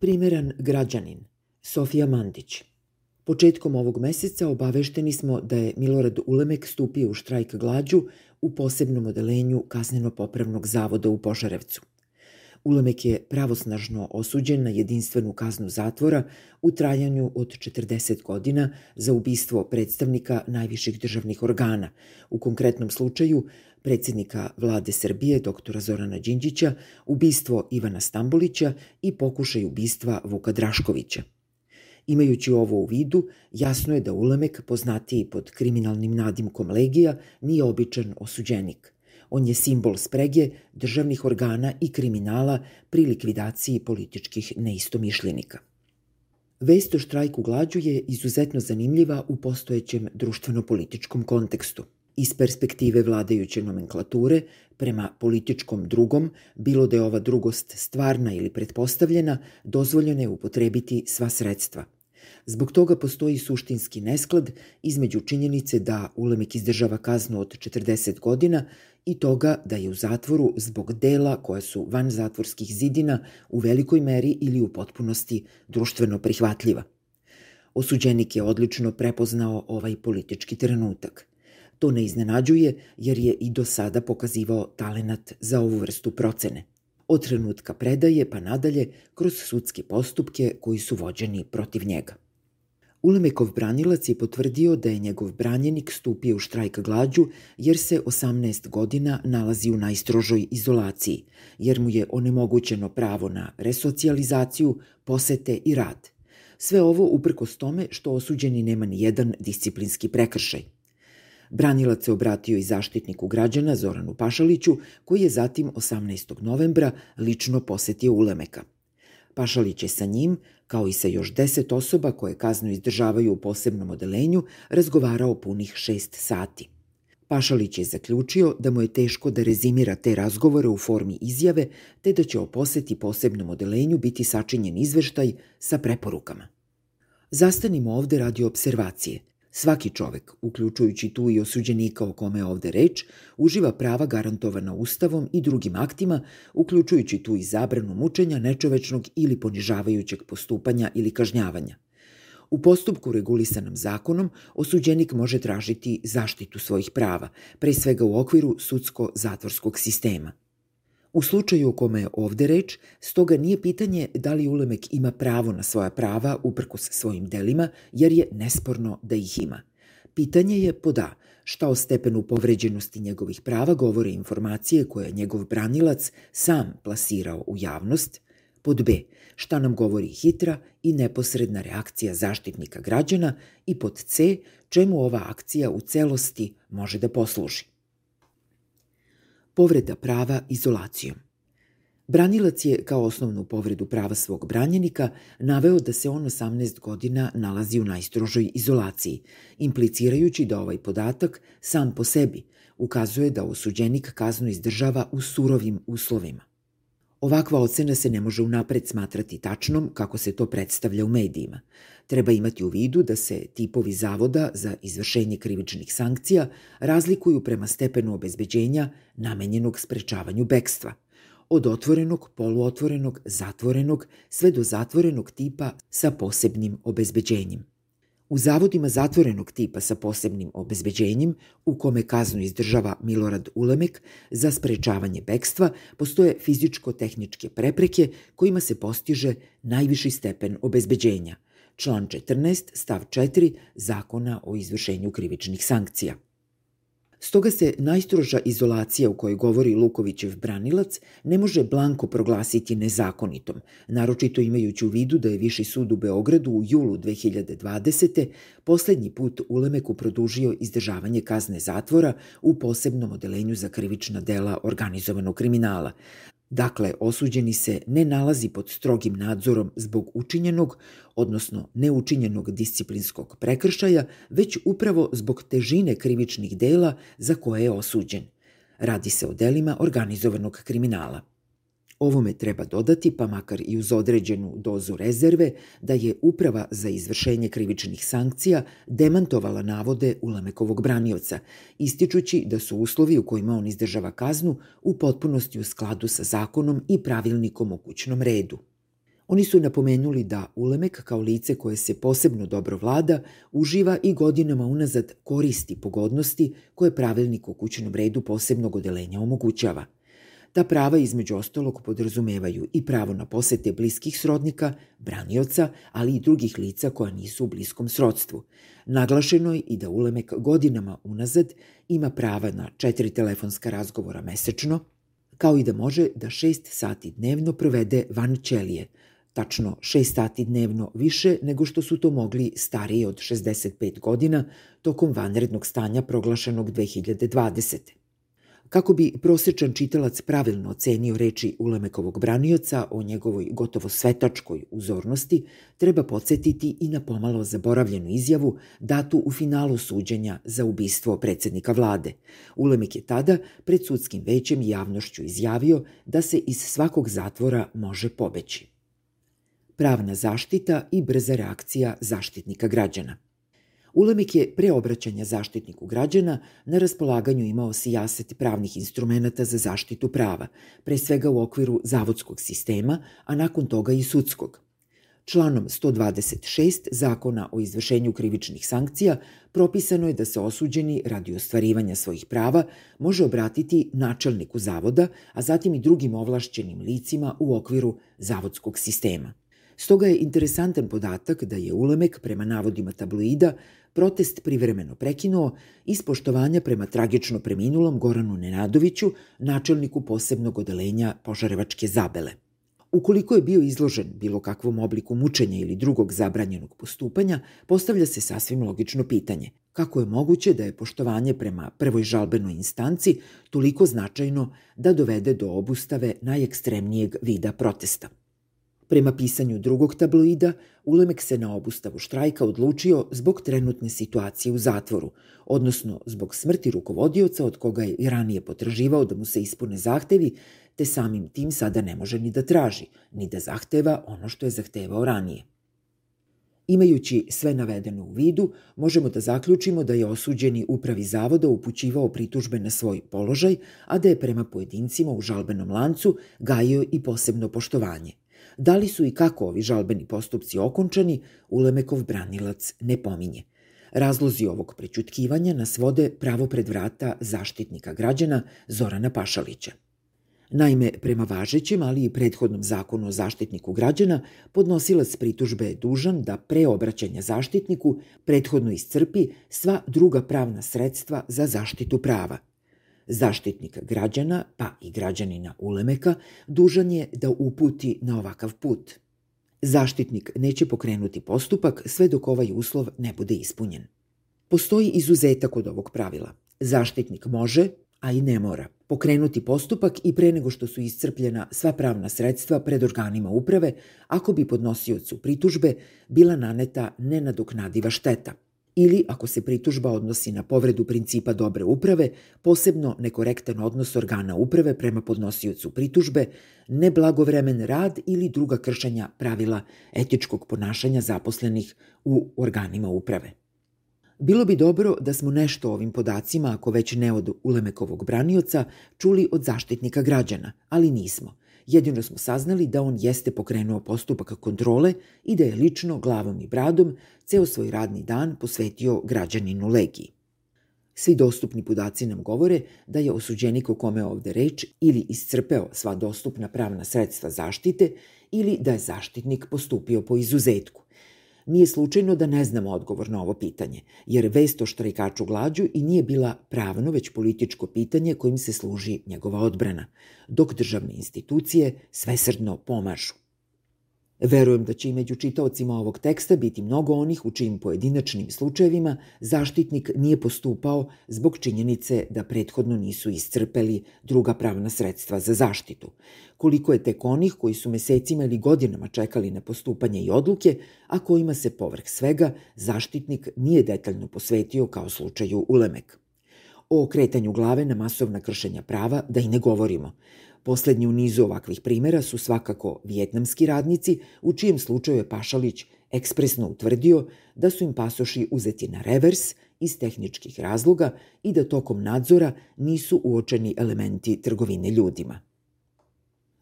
Primeran građanin, Sofija Mandić. Početkom ovog meseca obavešteni smo da je Milorad Ulemek stupio u štrajk glađu u posebnom odelenju Kazneno-popravnog zavoda u Požarevcu. Ulemek je pravosnažno osuđen na jedinstvenu kaznu zatvora u trajanju od 40 godina za ubistvo predstavnika najviših državnih organa, u konkretnom slučaju predsednika vlade Srbije doktora Zorana Đinđića, ubistvo Ivana Stambolića i pokušaj ubistva Vuka Draškovića. Imajući ovo u vidu, jasno je da Ulemek, poznatiji pod kriminalnim nadimkom Legija, nije običan osuđenik. On je simbol sprege državnih organa i kriminala pri likvidaciji političkih neistomišljenika. Vest o štrajku glađu je izuzetno zanimljiva u postojećem društveno-političkom kontekstu – Iz perspektive vladajuće nomenklature, prema političkom drugom, bilo da je ova drugost stvarna ili pretpostavljena, dozvoljeno je upotrebiti sva sredstva. Zbog toga postoji suštinski nesklad između činjenice da Ulemek izdržava kaznu od 40 godina i toga da je u zatvoru zbog dela koja su van zatvorskih zidina u velikoj meri ili u potpunosti društveno prihvatljiva. Osuđenik je odlično prepoznao ovaj politički trenutak – To ne iznenađuje jer je i do sada pokazivao talenat za ovu vrstu procene. Od trenutka predaje pa nadalje kroz sudske postupke koji su vođeni protiv njega. Ulemekov branilac je potvrdio da je njegov branjenik stupio u štrajk glađu jer se 18 godina nalazi u najstrožoj izolaciji, jer mu je onemogućeno pravo na resocijalizaciju, posete i rad. Sve ovo uprkos tome što osuđeni nema ni jedan disciplinski prekršaj – Branilac se obratio i zaštitniku građana Zoranu Pašaliću, koji je zatim 18. novembra lično posetio Ulemeka. Pašalić je sa njim, kao i sa još deset osoba koje kaznu izdržavaju u posebnom odelenju, razgovarao punih šest sati. Pašalić je zaključio da mu je teško da rezimira te razgovore u formi izjave, te da će o poseti posebnom odelenju biti sačinjen izveštaj sa preporukama. Zastanimo ovde radi observacije – Svaki čovek, uključujući tu i osuđenika o kome je ovde reč, uživa prava garantovana Ustavom i drugim aktima, uključujući tu i zabranu mučenja, nečovečnog ili ponižavajućeg postupanja ili kažnjavanja. U postupku regulisanom zakonom osuđenik može tražiti zaštitu svojih prava, pre svega u okviru sudsko-zatvorskog sistema. U slučaju o kome je ovde reč, stoga nije pitanje da li Ulemek ima pravo na svoja prava uprkos svojim delima, jer je nesporno da ih ima. Pitanje je pod A, šta o stepenu povređenosti njegovih prava govore informacije koje je njegov branilac sam plasirao u javnost, pod B, šta nam govori hitra i neposredna reakcija zaštitnika građana? I pod C, čemu ova akcija u celosti može da posluži povreda prava izolacijom. Branilac je kao osnovnu povredu prava svog branjenika naveo da se on 18 godina nalazi u najstrožoj izolaciji, implicirajući da ovaj podatak sam po sebi ukazuje da osuđenik kaznu izdržava u surovim uslovima. Ovakva ocena se ne može unapred smatrati tačnom kako se to predstavlja u medijima. Treba imati u vidu da se tipovi zavoda za izvršenje krivičnih sankcija razlikuju prema stepenu obezbeđenja namenjenog sprečavanju bekstva, od otvorenog, poluotvorenog, zatvorenog, sve do zatvorenog tipa sa posebnim obezbeđenjem. U zavodima zatvorenog tipa sa posebnim obezbeđenjem, u kome kaznu izdržava Milorad Ulemek za sprečavanje bekstva, postoje fizičko-tehničke prepreke kojima se postiže najviši stepen obezbeđenja – član 14 stav 4 Zakona o izvršenju krivičnih sankcija. Stoga se najstroža izolacija u kojoj govori Lukovićev branilac ne može blanko proglasiti nezakonitom, naročito imajući u vidu da je Viši sud u Beogradu u julu 2020. poslednji put Ulemeku produžio izdržavanje kazne zatvora u posebnom odelenju za krivična dela organizovanog kriminala, Dakle, osuđeni se ne nalazi pod strogim nadzorom zbog učinjenog, odnosno neučinjenog disciplinskog prekršaja, već upravo zbog težine krivičnih dela za koje je osuđen. Radi se o delima organizovanog kriminala. Ovome treba dodati, pa makar i uz određenu dozu rezerve, da je Uprava za izvršenje krivičnih sankcija demantovala navode Ulamekovog branioca, ističući da su uslovi u kojima on izdržava kaznu u potpunosti u skladu sa zakonom i pravilnikom o kućnom redu. Oni su napomenuli da Ulemek kao lice koje se posebno dobro vlada uživa i godinama unazad koristi pogodnosti koje pravilnik o kućnom redu posebnog odelenja omogućava. Ta prava između ostalog podrazumevaju i pravo na posete bliskih srodnika, branioca, ali i drugih lica koja nisu u bliskom srodstvu. Naglašeno je i da Ulemek godinama unazad ima prava na četiri telefonska razgovora mesečno, kao i da može da šest sati dnevno provede van ćelije – tačno 6 sati dnevno više nego što su to mogli stariji od 65 godina tokom vanrednog stanja proglašenog 2020. Kako bi prosečan čitalac pravilno ocenio reči Ulemekovog branioca o njegovoj gotovo svetačkoj uzornosti, treba podsjetiti i na pomalo zaboravljenu izjavu datu u finalu suđenja za ubistvo predsednika vlade. Ulemek je tada pred sudskim većem i javnošću izjavio da se iz svakog zatvora može pobeći pravna zaštita i brza reakcija zaštitnika građana. Ulemik je pre obraćanja zaštitniku građana na raspolaganju imao sijaset pravnih instrumenta za zaštitu prava, pre svega u okviru zavodskog sistema, a nakon toga i sudskog. Članom 126 Zakona o izvršenju krivičnih sankcija propisano je da se osuđeni radi ostvarivanja svojih prava može obratiti načelniku zavoda, a zatim i drugim ovlašćenim licima u okviru zavodskog sistema. Stoga je interesantan podatak da je Ulemek, prema navodima tabloida, protest privremeno prekinuo iz poštovanja prema tragično preminulom Goranu Nenadoviću, načelniku posebnog odelenja Požarevačke zabele. Ukoliko je bio izložen bilo kakvom obliku mučenja ili drugog zabranjenog postupanja, postavlja se sasvim logično pitanje kako je moguće da je poštovanje prema prvoj žalbenoj instanci toliko značajno da dovede do obustave najekstremnijeg vida protesta. Prema pisanju drugog tabloida, Ulemek se na obustavu štrajka odlučio zbog trenutne situacije u zatvoru, odnosno zbog smrti rukovodioca od koga je i ranije potraživao da mu se ispune zahtevi, te samim tim sada ne može ni da traži, ni da zahteva ono što je zahtevao ranije. Imajući sve navedeno u vidu, možemo da zaključimo da je osuđeni upravi zavoda upućivao pritužbe na svoj položaj, a da je prema pojedincima u žalbenom lancu gajio i posebno poštovanje – Da li su i kako ovi žalbeni postupci okončani, Ulemekov branilac ne pominje. Razlozi ovog prećutkivanja nas vode pravo pred vrata zaštitnika građana Zorana Pašalića. Naime, prema važećem, ali i prethodnom zakonu o zaštitniku građana, podnosilac pritužbe je dužan da pre obraćanja zaštitniku prethodno iscrpi sva druga pravna sredstva za zaštitu prava – Zaštitnik građana, pa i građanina Ulemeka, dužan je da uputi na ovakav put. Zaštitnik neće pokrenuti postupak sve dok ovaj uslov ne bude ispunjen. Postoji izuzetak od ovog pravila. Zaštitnik može, a i ne mora, pokrenuti postupak i pre nego što su iscrpljena sva pravna sredstva pred organima uprave ako bi podnosiocu pritužbe bila naneta nenadoknadiva šteta – ili ako se pritužba odnosi na povredu principa dobre uprave, posebno nekorektan odnos organa uprave prema podnosiocu pritužbe, neblagovremen rad ili druga kršenja pravila etičkog ponašanja zaposlenih u organima uprave. Bilo bi dobro da smo nešto o ovim podacima, ako već ne od Ulemekovog branioca, čuli od zaštitnika građana, ali nismo – Jedino smo saznali da on jeste pokrenuo postupak kontrole i da je lično, glavom i bradom, ceo svoj radni dan posvetio građaninu Legiji. Svi dostupni podaci nam govore da je osuđenik o kome ovde reč ili iscrpeo sva dostupna pravna sredstva zaštite ili da je zaštitnik postupio po izuzetku. Nije slučajno da ne znamo odgovor na ovo pitanje, jer vest o štrajkaču glađu i nije bila pravno, već političko pitanje kojim se služi njegova odbrana, dok državne institucije svesrdno pomažu. Verujem da će i među čitaocima ovog teksta biti mnogo onih u čijim pojedinačnim slučajevima zaštitnik nije postupao zbog činjenice da prethodno nisu iscrpeli druga pravna sredstva za zaštitu. Koliko je tek onih koji su mesecima ili godinama čekali na postupanje i odluke, a kojima se povrh svega zaštitnik nije detaljno posvetio kao slučaju Ulemek. O okretanju glave na masovna kršenja prava da i ne govorimo. Poslednji u nizu ovakvih primera su svakako vijetnamski radnici, u čijem slučaju je Pašalić ekspresno utvrdio da su im pasoši uzeti na revers iz tehničkih razloga i da tokom nadzora nisu uočeni elementi trgovine ljudima.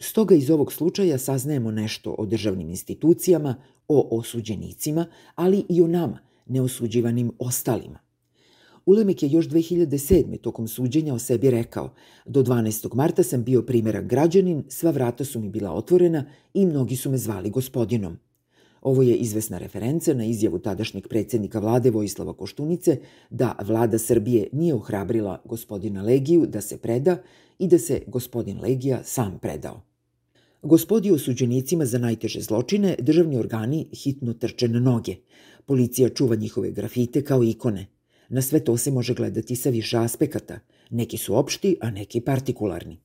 Stoga iz ovog slučaja saznajemo nešto o državnim institucijama, o osuđenicima, ali i o nama, neosuđivanim ostalima. Ulemek je još 2007. tokom suđenja o sebi rekao Do 12. marta sam bio primjerak građanin, sva vrata su mi bila otvorena i mnogi su me zvali gospodinom. Ovo je izvesna referenca na izjavu tadašnjeg predsednika vlade Vojislava Koštunice da vlada Srbije nije ohrabrila gospodina Legiju da se preda i da se gospodin Legija sam predao. Gospodi osuđenicima za najteže zločine državni organi hitno trče na noge. Policija čuva njihove grafite kao ikone. Na sve to se može gledati sa više aspekata. Neki su opšti, a neki partikularni.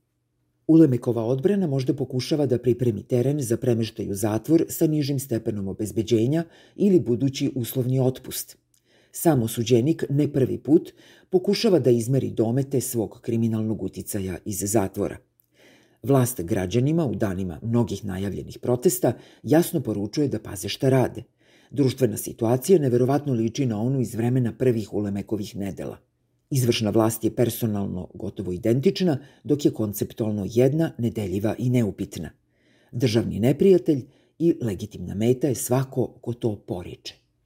Ulemekova odbrana možda pokušava da pripremi teren za premeštaj u zatvor sa nižim stepenom obezbeđenja ili budući uslovni otpust. Sam osuđenik ne prvi put pokušava da izmeri domete svog kriminalnog uticaja iz zatvora. Vlast građanima u danima mnogih najavljenih protesta jasno poručuje da paze šta rade. Društvena situacija neverovatno liči na onu iz vremena prvih ulemekovih nedela. Izvršna vlast je personalno gotovo identična, dok je konceptualno jedna, nedeljiva i neupitna. Državni neprijatelj i legitimna meta je svako ko to poriče.